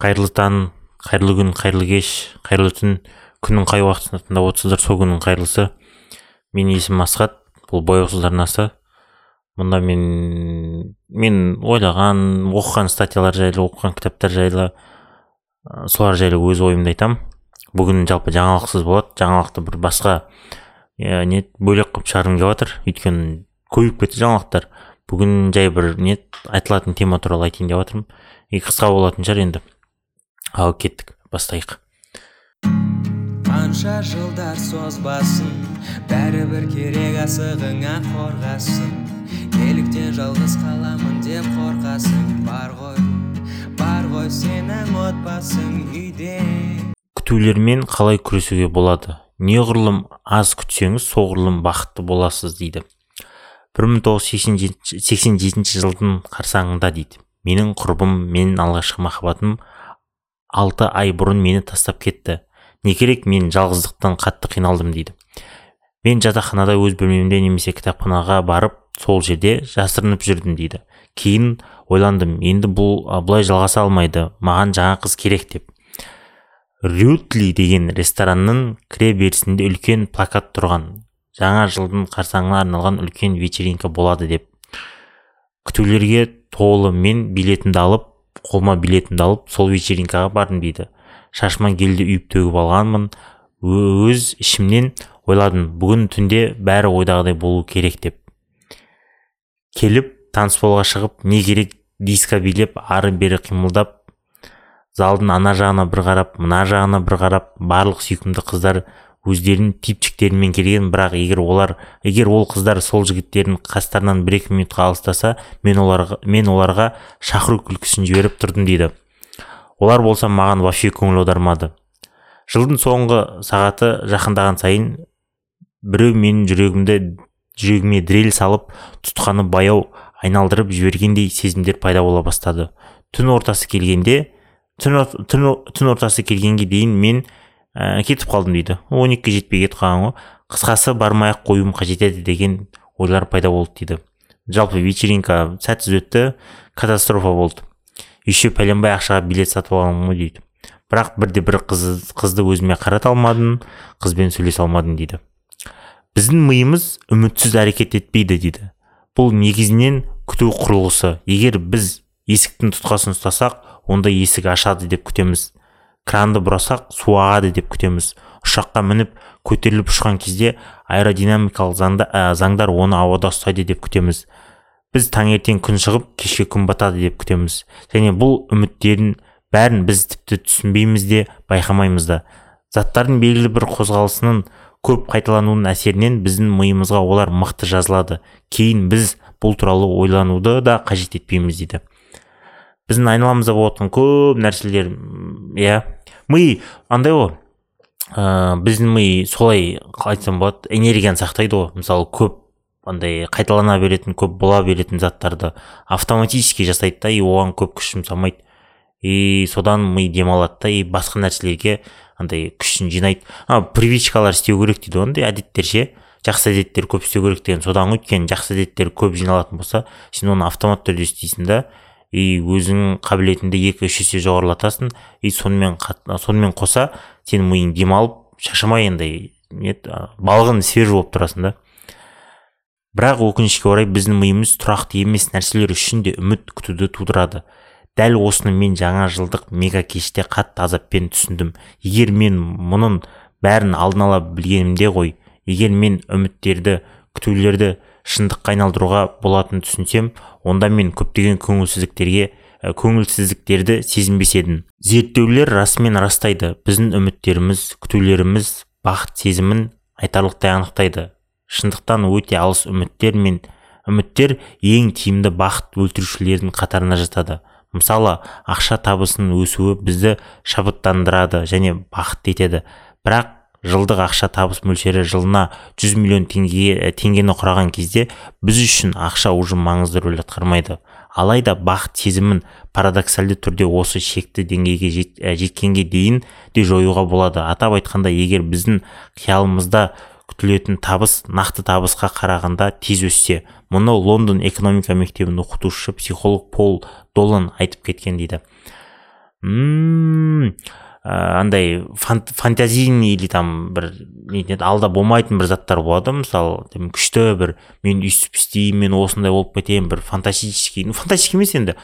қайырлы таң қайырлы күн қайырлы кеш қайырлы түн. Күннің қай уақытысында тыңдап отырсыздар сол күннің қайырлысы. Менің есімім асхат бұл бояусыз арнасы мұнда мен мен ойлаған оқыған статьялар жайлы оқыған кітаптар жайлы солар жайлы өз ойымды айтамын бүгін жалпы жаңалықсыз болады. Жаңалықты бір басқа не бөлек қылып шығарғым келіп жатыр. Өйткені көбейіп кетті жаңалықтар. Бүгін жай бір не айтылатын тема туралы айтайын деп жатырмын. И қысқа болатын шығар енді. Ал кеттік бастайық. Қанша жылдар созбасын бәрібір керек асығыңа қорғасын. Неліктен жалғыз қаламын деп қорқасың бар ғой бар ғой сенің отбасың үйде. Күтулермен қалай күресуге болады? Неғұрлым аз күтсеңіз соғұрлым бақытты боласыз дейді. бір мың тоғыз жүз сексен жетінші жылдың қарсаңында дейді. Менің құрбым менің алғашқы махаббатым алты ай бұрын мені тастап кетті. Не керек мен жалғыздықтан қатты қиналдым дейді. Мен жатақханада өз бөлмемде немесе кітапханаға барып сол жерде жасырынып жүрдім дейді. Кейін ойландым енді бұл бұлай жалғаса алмайды маған жаңа қыз керек деп. Рютли деген ресторанның кіре берісінде үлкен плакат тұрған. Жаңа жылдың қарсаңына арналған үлкен вечеринка болады деп. Күтулерге толы мен билетімді алып қолыма билетімді алып сол вечеринкаға бардым дейді. Шашыма гелді үйіп төгіп алғанмын. Өз ішімнен ойладым бүгін түнде бәрі ойдағыдай болу керек деп. Келіп танцполға шығып не керек диско билеп ары бері қимылдап залдың ана жағына бір қарап мына жағына бір қарап барлық сүйкімді қыздар өздерінің типчиктерімен келген бірақ егер олар егер ол қыздар сол жігіттердің қастарынан бір екі минутқа алыстаса мен оларға мен оларға шақыру күлкісін жіберіп тұрдым дейді. Олар болса маған вообще көңіл аудармады. Жылдың соңғы сағаты жақындаған сайын біреу менің жүрегімді жүрегіме дрель салып тұтқаны баяу айналдырып жібергендей сезімдер пайда бола бастады. Түн ортасы келгенде түн, түн ортасы келгенге дейін мен ә, кетіп қалдым дейді. Он екіге жетпей кетіп қалған ғой. Қысқасы бармай ақ қоюым қажет еді деген ойлар пайда болды дейді. Жалпы вечеринка сәтсіз өтті катастрофа болды. Еще пәленбай ақшаға билет сатып алғанмын ғой дейді. Бірақ бірде бір қыз, қызды өзіме қарата алмадым қызбен сөйлесе алмадым дейді. Біздің миымыз үмітсіз әрекет етпейді дейді. Бұл негізінен күту құрылғысы. Егер біз есіктің тұтқасын ұстасақ онда есік ашады деп күтеміз. Кранды бұрасақ су ағады деп күтеміз. Ұшаққа мініп көтеріліп ұшқан кезде аэродинамикалық заңда, ә, заңдар оны ауада ұстайды деп күтеміз. Біз таңертең күн шығып кешке күн батады деп күтеміз. Және бұл үміттердің бәрін біз тіпті түсінбейміз де байқамаймыз да. Заттардың белгілі бір қозғалысының көп қайталануының әсерінен біздің миымызға олар мықты жазылады. Кейін біз бұл туралы ойлануды да қажет етпейміз дейді. Біздің айналамызда болып жатқан көп нәрселер иә. Ми андай ғой. Ә, біздің ми солай қалай айтсам болады энергияны сақтайды ғой. Мысалы көп андай қайталана беретін көп бола беретін заттарды автоматически жасайды да и оған көп күш жұмсамайды. И содан ми демалады да и басқа нәрселерге андай күшін жинайды. А привычкалар істеу керек дейді ғой андай әдеттер ше. Жақсы әдеттер көп істеу керек деген. Содан өйткені жақсы әдеттер көп жиналатын болса сен оны автомат түрде істейсің да. И өзіңнің қабілетіңді екі үш есе жоғарылатасың и сонымен сонымен қоса сенің миың демалып шаршамай не балғын свежий болып тұрасың да. Бірақ өкінішке орай біздің миымыз тұрақты емес нәрселер үшін де үміт күтуді тудырады. Дәл осыны мен жаңа жылдық мега кеште қатты азаппен түсіндім. Егер мен мұның бәрін алдын ала білгенімде ғой егер мен үміттерді күтулерді шындыққа айналдыруға болатынын түсінсем онда мен көптеген көңілсіздіктерге көңілсіздіктерді сезінбес едім. Зерттеулер расымен растайды. Біздің үміттеріміз күтулеріміз бақыт сезімін айтарлықтай анықтайды. Шындықтан өте алыс үміттер мен үміттер ең тиімді бақыт өлтірушілердің қатарына жатады. Мысалы ақша табысының өсуі бізді шабыттандырады және бақытты етеді. Бірақ жылдық ақша табыс мөлшері жылына 100 миллион теңге теңгені құраған кезде біз үшін ақша уже маңызды рөл атқармайды. Алайда бақыт сезімін парадоксальды түрде осы шекті деңгейге жет, жеткенге дейін де жоюға болады. Атап айтқанда егер біздің қиялымызда күтілетін табыс нақты табысқа қарағанда тез өссе мұны лондон экономика мектебінің оқытушысы психолог пол долан айтып кеткен дейді. Андай фантазийный или там бір нетін алда болмайтын бір заттар болады. Мысалы күшті бір мен өйстіп істеймін мен осындай болып кетемін бір фантастический ну фантастический емес енді.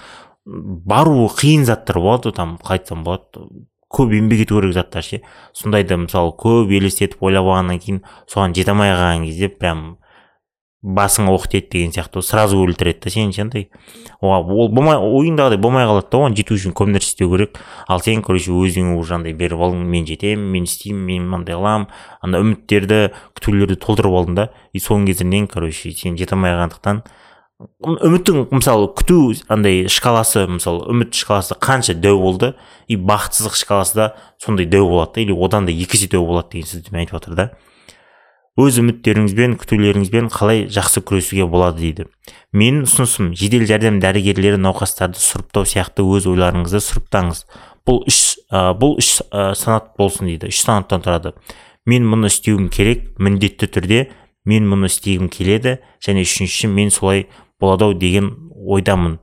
Бару қиын заттар болады там қалай айтсам болады. Көп еңбек ету керек заттар ше. Сондайды мысалы көп елестетіп ойлап алғаннан кейін соған жете алмай қалған кезде прям басыңа оқ тиеді деген сияқты сразу өлтіреді да сені ше андай ол болмай ойыңдағыдай болмай қалады да оған жету үшін көп нәрсе істеу керек. Ал сен короче өзіңе уже андай беріп алдың мен жетемін мен істеймін мен мынандай қыламын ана үміттерді күтулерді толтырып алдың да и соның кесірінен короче сен жете алмай қалғандықтан үміттің мысалы күту андай шкаласы мысалы үміт шкаласы қанша дәу болды и бақытсыздық шкаласы да сондай дәу болады да или одан да екі есе дәу болады деген сөзді айтып жатыр да. Өз үміттеріңізбен күтулеріңізбен қалай жақсы күресуге болады дейді. Менің ұсынысым жедел жәрдем дәрігерлері науқастарды сұрыптау сияқты өз ойларыңызды сұрыптаңыз. Бұл үш ә, бұл үш ә, санат болсын дейді үш санаттан тұрады. Мен мұны істеуім керек міндетті түрде мен мұны істегім келеді және үшінші мен солай болады ау деген ойдамын.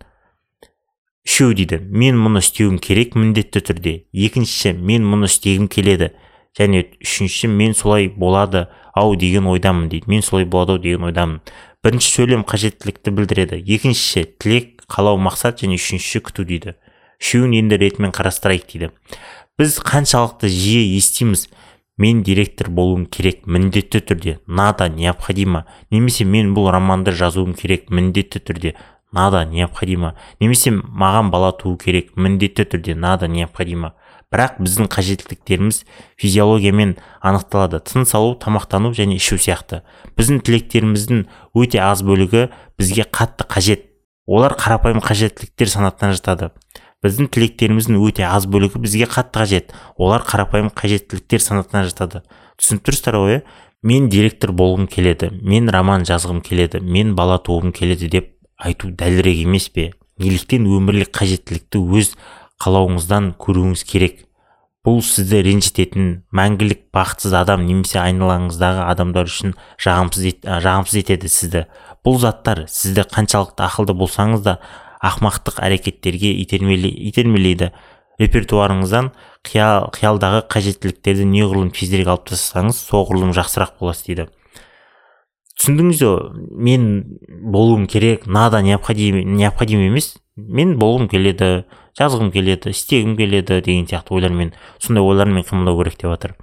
Үшеу дейді мен мұны істеуім керек міндетті түрде. Екіншісі мен мұны істегім келеді. Және үшінші мен солай болады ау деген ойдамын дейді. Мен солай болады ау деген ойдамын. Бірінші сөйлем қажеттілікті білдіреді. Екіншісі тілек қалау мақсат және үшіншісі күту дейді. Үшеуін енді ретімен қарастырайық дейді. Біз қаншалықты жиі естиміз. Мен директор болуым керек міндетті түрде надо необходимо немесе мен бұл романды жазуым керек міндетті түрде надо необходимо немесе маған бала туу керек міндетті түрде надо необходимо бірақ біздің қажеттіліктеріміз физиологиямен анықталады. Тыныс алу тамақтану және ішу сияқты. Біздің тілектеріміздің өте аз бөлігі бізге қатты қажет. Олар қарапайым қажеттіліктер санатына жатады. Біздің тілектеріміздің өте аз бөлігі бізге қатты қажет. Олар қарапайым қажеттіліктер санатына жатады. Түсініп тұрсыздар ғой мен директор болғым келеді мен роман жазғым келеді мен бала туғым келеді деп айту дәлірек емес пе? Неліктен өмірлік қажеттілікті өз қалауыңыздан көруіңіз керек. Бұл сізді ренжітетін мәңгілік бақытсыз адам немесе айналаңыздағы адамдар үшін жағымсыз, ет, жағымсыз етеді сізді. Бұл заттар сізді қаншалықты ақылды болсаңыз да ақмақтық әрекеттерге итермелейді. Репертуарыңыздан қиял, қиялдағы қажеттіліктерді неғұрлым тезірек алып тастасаңыз соғұрлым жақсырақ боласыз дейді. Түсіндіңіз бе мен болуым керек надо необходим, необходим емес мен болғым келеді. Жазғым келеді істегім келеді деген сияқты ойлармен сондай ойлармен қимылдау керек деп жатыр.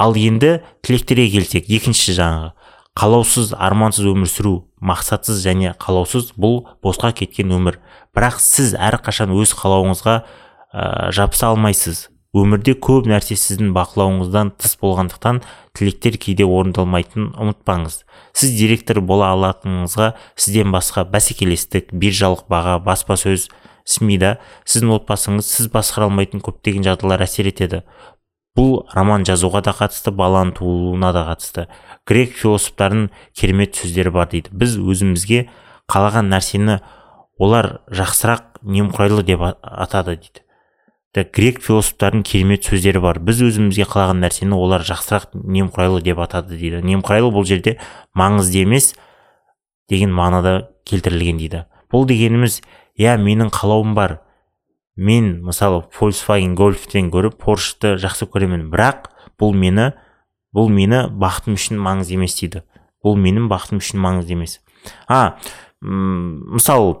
Ал енді тілектерге келсек екінші жаңағы қалаусыз армансыз өмір сүру мақсатсыз және қалаусыз бұл босқа кеткен өмір. Бірақ сіз әрқашан өз қалауыңызға ә, жабыса алмайсыз. Өмірде көп нәрсе сіздің бақылауыңыздан тыс болғандықтан тілектер кейде орындалмайтынын ұмытпаңыз. Сіз директор бола алатыныңызға сізден басқа бәсекелестік биржалық баға баспасөз сми да сіздің отбасыңыз сіз басқара алмайтын көптеген жағдайлар әсер етеді. Бұл роман жазуға да қатысты баланың туылуына да қатысты. Грек философтарының керемет сөздері бар дейді. Біз өзімізге қалаған нәрсені олар жақсырақ немқұрайлы деп атады дейді. Грек философтарының керемет сөздері бар. Біз өзімізге қалаған нәрсені олар жақсырақ немқұрайлы деп атады дейді. Немқұрайлы бұл жерде маңызды емес деген мағынада келтірілген дейді. Бұл дегеніміз иә менің қалауым бар. Мен мысалы Volkswagen гольфтен гөрі поршты жақсы көремін. Бірақ бұл мені бұл мені бақытым үшін маңызды емес дейді. Бұл менің бақытым үшін маңызды емес. А мысалы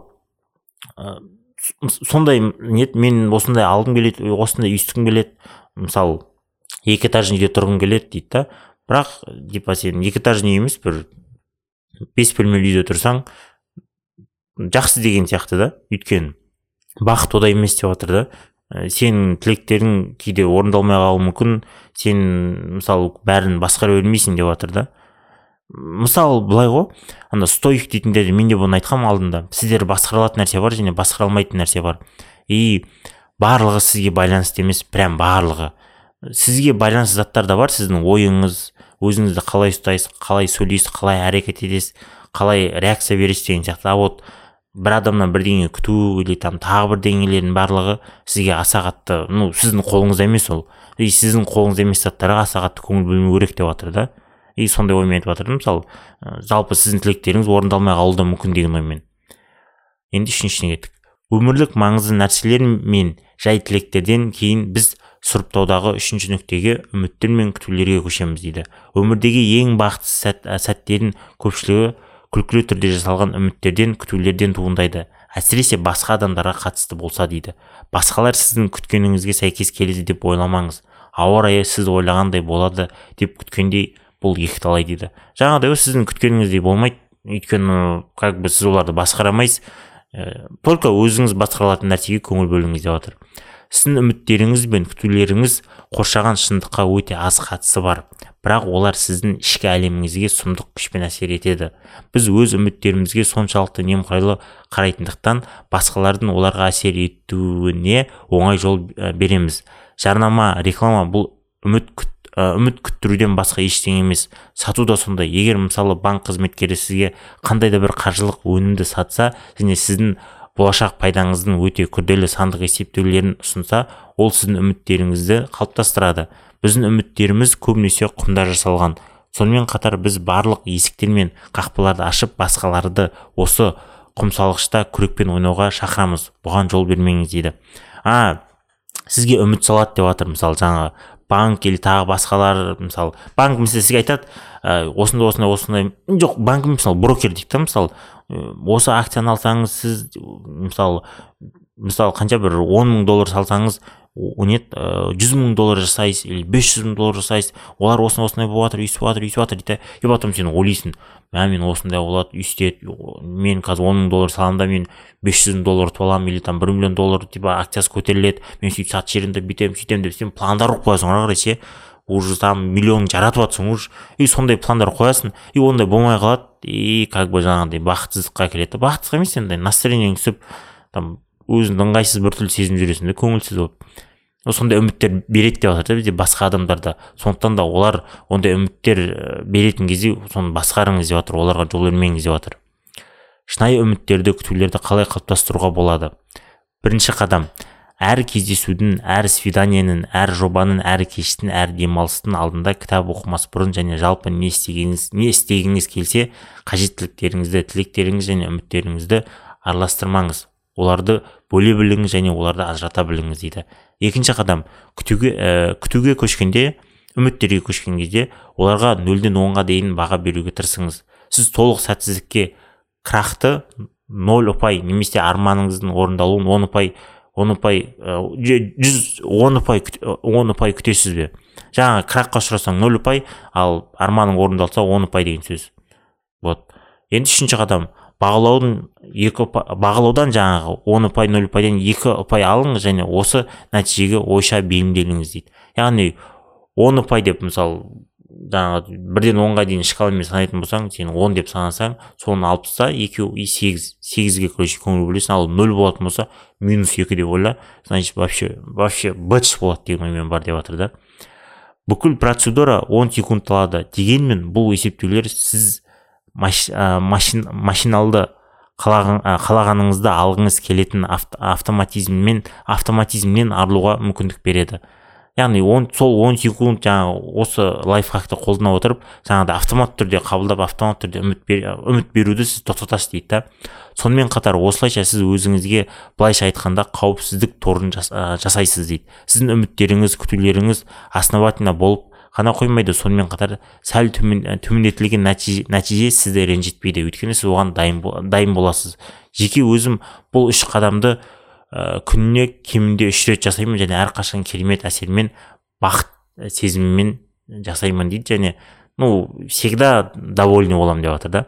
сондай нет мен осындай алғым келеді осындай үй келеді. Мысалы екі этажный үйде тұрғым келеді дейді да. Бірақ типа сен екі этажный емес бір бес бөлмелі үйде тұрсаң жақсы деген сияқты да өйткені. Бақыт одай емес деп жатыр да. Ә, сенің тілектерің кейде орындалмай қалуы мүмкін сен мысалы бәрін басқара бермейсің деп жатыр да. Мысалы былай ғой ана стоик дейтіндер мен де бұны айтқанмын алдында сіздер басқара алатын нәрсе бар және басқара алмайтын нәрсе бар. И барлығы сізге байланысты емес прям барлығы. Сізге байланысты заттар да бар сіздің ойыңыз өзіңізді қалай ұстайсыз қалай сөйлейсіз қалай әрекет етесіз қалай реакция бересіз деген сияқты. А вот бір адамнан бірдеңе күту или там тағы бірдеңелердің барлығы сізге аса қатты ну сіздің қолыңызда емес ол. И сіздің қолыңызда емес заттарға аса қатты көңіл бөлмеу керек деп жатыр да. И сондай оймен айтып жатыр мысалы жалпы сіздің тілектеріңіз орындалмай қалуы да мүмкін деген оймен. Енді үшіншісіне кеттік өмірлік маңызды нәрселер мен жай тілектерден кейін біз сұрыптаудағы үшінші нүктеге үміттер мен күтулерге көшеміз дейді. Өмірдегі ең бақытты сәт, сәттердің көпшілігі күлкілі түрде жасалған үміттерден күтулерден туындайды. Әсіресе басқа адамдарға қатысты болса дейді. Басқалар сіздің күткеніңізге сәйкес келеді деп ойламаңыз. Ауа райы сіз ойлағандай болады деп күткендей бұл екіталай дейді. Жаңағыдай сіздің күткеніңіздей болмайды. Өйткені как бы сіз оларды басқара алмайсыз ә, только өзіңіз басқара алатын нәрсеге көңіл бөліңіз деп жатыр. Сіздің үміттеріңіз бен күтулеріңіз қоршаған шындыққа өте аз қатысы бар. Бірақ олар сіздің ішкі әлеміңізге сұмдық күшпен әсер етеді. Біз өз үміттерімізге соншалықты немқұрайлы қарайтындықтан басқалардың оларға әсер етуіне оңай жол береміз. Жарнама реклама бұл үміт үміт күттіруден басқа ештеңе емес. Сату да сондай. Егер мысалы банк қызметкері сізге қандай да бір қаржылық өнімді сатса және сіздің болашақ пайдаңыздың өте күрделі сандық есептеулерін ұсынса ол сіздің үміттеріңізді қалыптастырады. Біздің үміттеріміз көбінесе құмда жасалған. Сонымен қатар біз барлық есіктер мен қақпаларды ашып басқаларды осы құмсалғышта күрекпен ойнауға шақырамыз. Бұған жол бермеңіз дейді. А сізге үміт салады деп жатыр мысалы жаңағы. Банк или тағы басқалар мысалы банк мысалы сізге айтады ә, осындай осындай осындай жоқ банк мысалы брокер дейді да мысалы осы акцияны алсаңыз сіз мысалы мысалы қанша бір он мың доллар салсаңыз не жүз мың доллар жасайсыз или бес жүз мың доллар жасайсыз. Олар осындай осындай болып жатыр өйстіп жатыр өйстіп жатыр дейді. И потом сен ойлайсың мә мен осындай болады өйстеді мен қазір он мың доллар саламын да мен бес жүз мың доллар ұтып аламын или там бір миллион доллар типа акциясы көтеріледі. Мен сөйтіп сатып жіберемін бүйтемін сөйтемін деп сен пландар құрып қоясың ары қарай ше. Уже там миллион жаратып жатрсың уже. И сондай пландар қоясың и ондай болмай қалады. И как бы жаңағыдай бақытсыздыққа әкеледі бақытсыздық емес енді настроениең түсіп там өзіңді ыңғайсыз біртүрлі сезініп жүресің да көңілсіз болып. Сондай үміттер береді деп жатыр да бізде басқа адамдарда сондықтан да олар ондай үміттер беретін кезде соны басқарыңыз деп жатыр оларға жол бермеңіз деп жатыр шынайы үміттерді күтулерді қалай қалыптастыруға болады? Бірінші қадам. Әр кездесудің әр свиданиянің әр жобаның әр кештің әр демалыстың алдында кітап оқымас бұрын және жалпы не істегеніңіз не істегіңіз келсе қажеттіліктеріңізді тілектеріңіз және үміттеріңізді араластырмаңыз. Оларды бөле біліңіз және оларды ажырата біліңіз дейді. Екінші қадам. Күтуге ә, күтуге көшкенде үміттерге көшкен кезде оларға нөлден онға дейін баға беруге тырысыңыз. Сіз толық сәтсіздікке крақты ноль ұпай немесе арманыңыздың орындалуын он ұпай он ұпай жүз он ұпай он ұпай күтесіз бе? Жаңағы крахқа ұшырасаң ноль ұпай ал арманың орындалса он ұпай деген сөз. Вот. Енді үшінші қадам. Бағалаудың екі бағалаудан жаңағы он ұпай нөл ұпайдан екі ұпай алыңыз және осы нәтижеге ойша бейімделіңіз дейді. Яғни он ұпай деп мысалы жаңағы бірден онға дейін шкаламен санайтын болсаң сен он деп санасаң соны алып таста екеу сегіз сегізге короче көңіл бөлесің ал нөл болатын болса минус екі деп ойла значит вообще вообще быч болады деген оймен бар деп жатыр да. Бүкіл процедура он секунд алады дегенмен бұл есептеулер сіз машин, машиналды қалағаныңызды алғыңыз келетін автоматизммен автоматизмнен арылуға мүмкіндік береді. Яғни он сол он секунд жаңағы осы лайфхакты қолдана отырып жаңағыдай автомат түрде қабылдап автомат түрде үміт, бер, үміт беруді сіз тоқтатасыз дейді да. Сонымен қатар осылайша сіз өзіңізге былайша айтқанда қауіпсіздік торын жасайсыз дейді. Сіздің үміттеріңіз күтулеріңіз основательно болып қана қоймайды. Сонымен қатар сәл төмен, төмендетілген нәтиже, сізді ренжітпейді. Өйткені сіз оған дайын, дайын боласыз. Жеке өзім бұл үш қадамды ә, күніне кемінде үш рет жасаймын және әрқашан керемет әсермен бақыт сезімімен жасаймын дейді және ну всегда довольный боламын деп жатыр да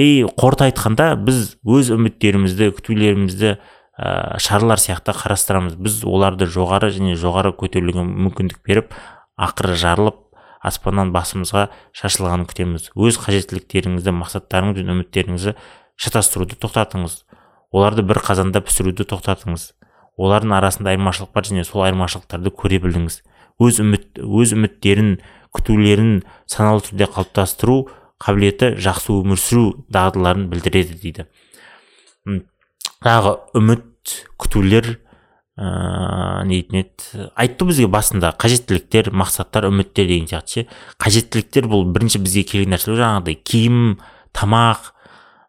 и қорыта айтқанда біз өз үміттерімізді күтулерімізді ә, шарлар сияқты қарастырамыз. Біз оларды жоғары және жоғары көтерілуге мүмкіндік беріп ақыры жарылып аспаннан басымызға шашылғанын күтеміз. Өз қажеттіліктеріңізді мақсаттарыңыз бен үміттеріңізді шатастыруды тоқтатыңыз. Оларды бір қазанда пісіруді тоқтатыңыз. Олардың арасында айырмашылық бар және сол айырмашылықтарды көре біліңіз. Өз үміт өз үміттерін күтулерін саналы түрде қалыптастыру қабілеті жақсы өмір сүру дағдыларын білдіреді дейді. Жаңағы үміт күтулер ыыы не дейтін еді? Айтты бізге басында қажеттіліктер мақсаттар үміттер деген сияқты ше. Қажеттіліктер бұл бірінші бізге керек нәрселер жаңағыдай киім тамақ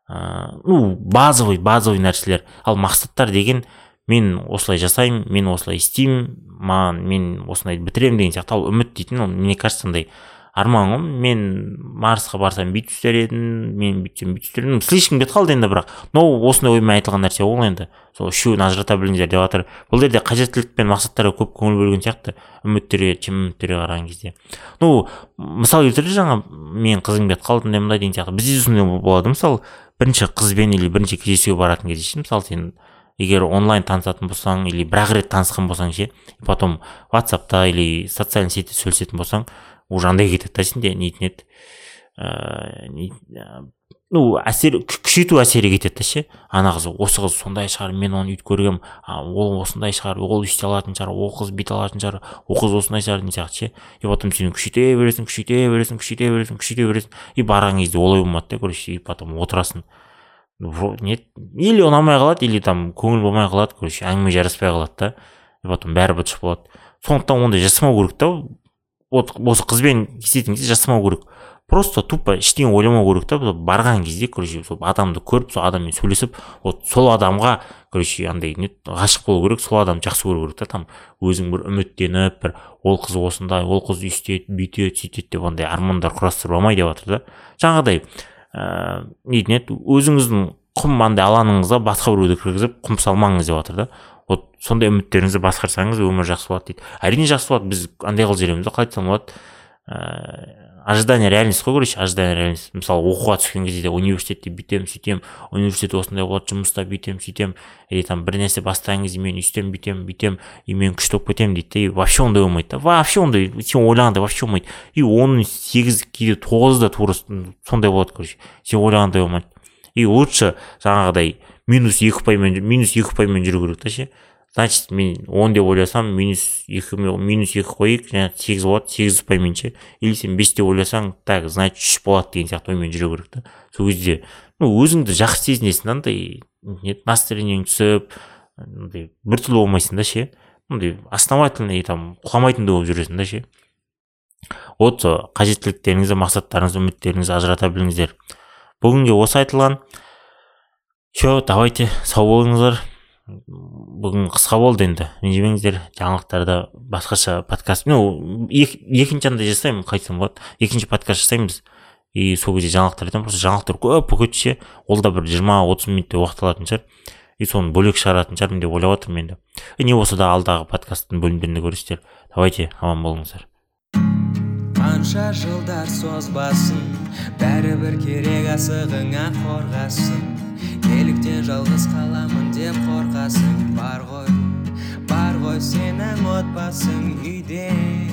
ыыы ну базовый базовый нәрселер. Ал мақсаттар деген мен осылай жасаймын мен осылай істеймін маған мен осындай бітіремін деген сияқты. Ал үміт дейтін ол мне кажется андай арман ғой мен марсқа барсам бүйтіп істер едім мен бүйтсем бүйтіп істер едім. Слишком кетіп қалды енді бірақ. Но осындай оймен айтылған нәрсе ғой енді. Сол үшеуін ажырата біліңіздер деп жатыр. Бұл жерде қажеттілік пен мақсаттарға көп көңіл бөлген сияқты. Үміттерге чем үміттерге қараған кезде. Ну мысал келтірді жаңа мен қызым кетіп қалды мындай мындай деген сияқты. Бізде де сондай болады. Мысалы бірінші қызбен или бірінші кездесуге баратын кезде ше мысалы сен егер онлайн танысатын болсаң или бір ақ рет танысқан болсаң ше потом ватсапта или социальный сетьте сөйлесетін болсаң андай кетеді да сенде нетін еді ыыы ну әсер күшейту әсері кетеді да ше. Ана қыз осы қыз сондай шығар мен оны өйтіп көргенмін. Ол осындай шығар ол өйте алатын шығар ол қыз бүйте алатын шығар ол қыз осындай шығар деген сияқты ше. И потом сен күшейте бересің күшейте бересің күшейте бересің күшейте бересің. И барған кезде олай болмады да короче и потом отырасың. Не или ұнамай қалады или там көңіл болмай қалады короче әңгіме жараспай қалады да. И потом бәрі быт болады. Сондықтан ондай жасамау керек та вот осы қызбен кездесетін кезде жасамау керек. Просто тупо ештеңе ойламау керек та барған кезде короче сол адамды көріп сол адаммен сөйлесіп вот сол адамға короче андай не ғашық болу керек сол адамды жақсы көру керек та там өзің бір үміттеніп бір ол қыз осындай ол қыз өйстеді бүйтеді сөйтеді деп андай армандар құрастырып алмай деп жатыр да. Жаңағыдай ыыы не дейтін еді өзіңіздің құм андай алаңыңызға басқа біреуді кіргізіп құм салмаңыз деп жатыр да. Вот сондай үміттеріңізді басқарсаңыз өмір жақсы болады дейді. Әрине жақсы болады біз андай қылып жібереміз да қалай айтсам болады. Ыыы ожидание реальность қой короче ожидание реальность. Мысалы оқуға түскен кезде де университетте бүйтемін сөйтемін университет осындай болады жұмыста бүйтемін сөйтемін. Или там бір нәрсе бастаған кезде мен өйстемін бүйтемін бүйтемін и мен күшті болып кетемін дейді да и вообще ондай болмайды да. Вообще ондай сен ойлағандай вообще болмайды. И оның сегіз кейде тоғызы да тура сондай болады короче. Сен ойлағандай болмайды. И лучше жаңағыдай минус екі ұпаймен минус екі ұпаймен жүру керек та ше. Значит мен он деп ойласам минус екі минус екі қояйық жаңағы сегіз болады сегіз ұпаймен ше или сен бес деп ойласаң так значит үш болады деген сияқты оймен жүру керек та. Сол кезде ну өзіңді жақсы сезінесің да андай настроениең түсіп андай біртүрлі болмайсың да ше. Андай основательный там құламайтындай болып жүресің да ше. Вот қажеттіліктеріңізді мақсаттарыңызды үміттеріңізді ажырата біліңіздер. Бүгінге осы айтылған. Все давайте сау болыңыздар. Бүгін қысқа болды енді. Ренжімеңіздер жаңалықтарда басқаша подкаст. Ну екінші андай жасаймын қалай айтсам болады. Екінші подкаст жасаймыз и сол кезде жаңалықтар айтамын просто жаңалықтар көп ше ол да бір жиырма отыз минуттай уақыт алатын шығар. И соны бөлек шығаратын шығармын деп ойлап жатырмын енді. И не болса да алдағы подкасттың бөлімдерінде көресіздер. Давайте аман болыңыздар. Қанша жылдар созбасын бәрібір керек асығыңа қорғасын. Неліктен жалғыз қаламын деп қорқасың. Бар ғой бар ғой сенің отбасың үйде.